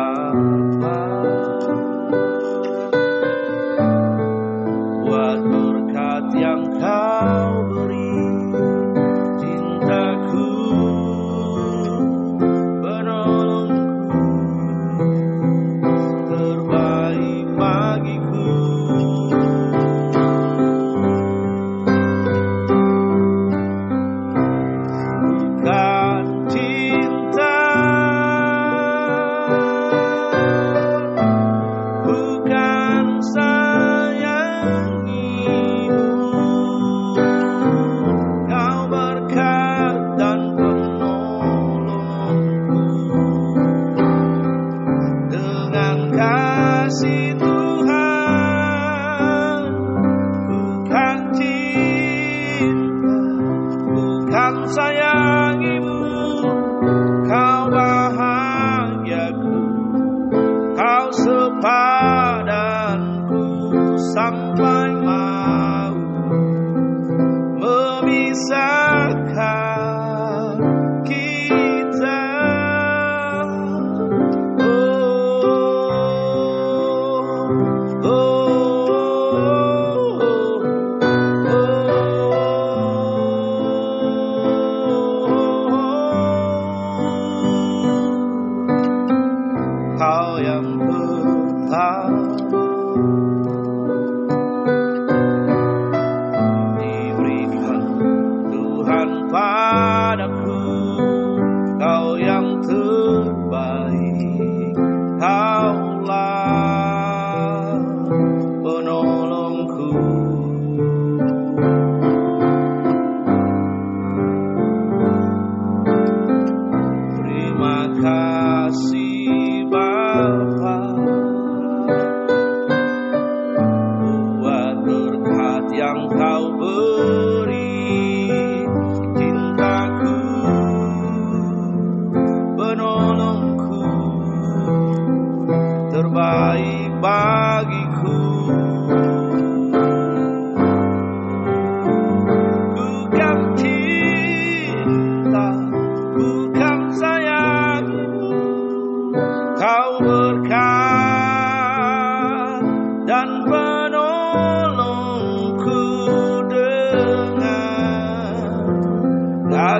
while. see terbaik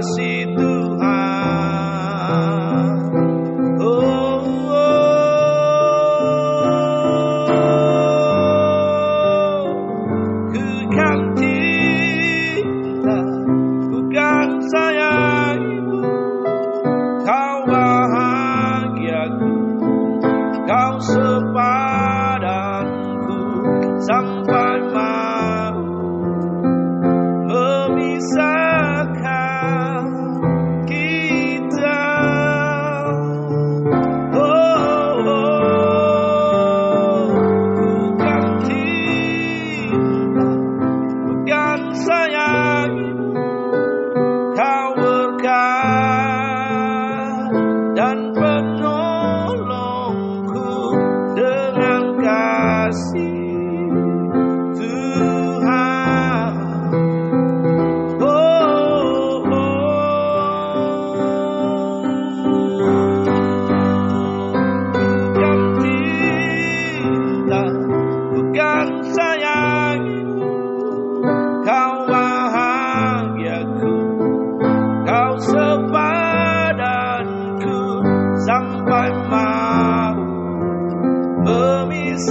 kasih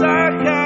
I can.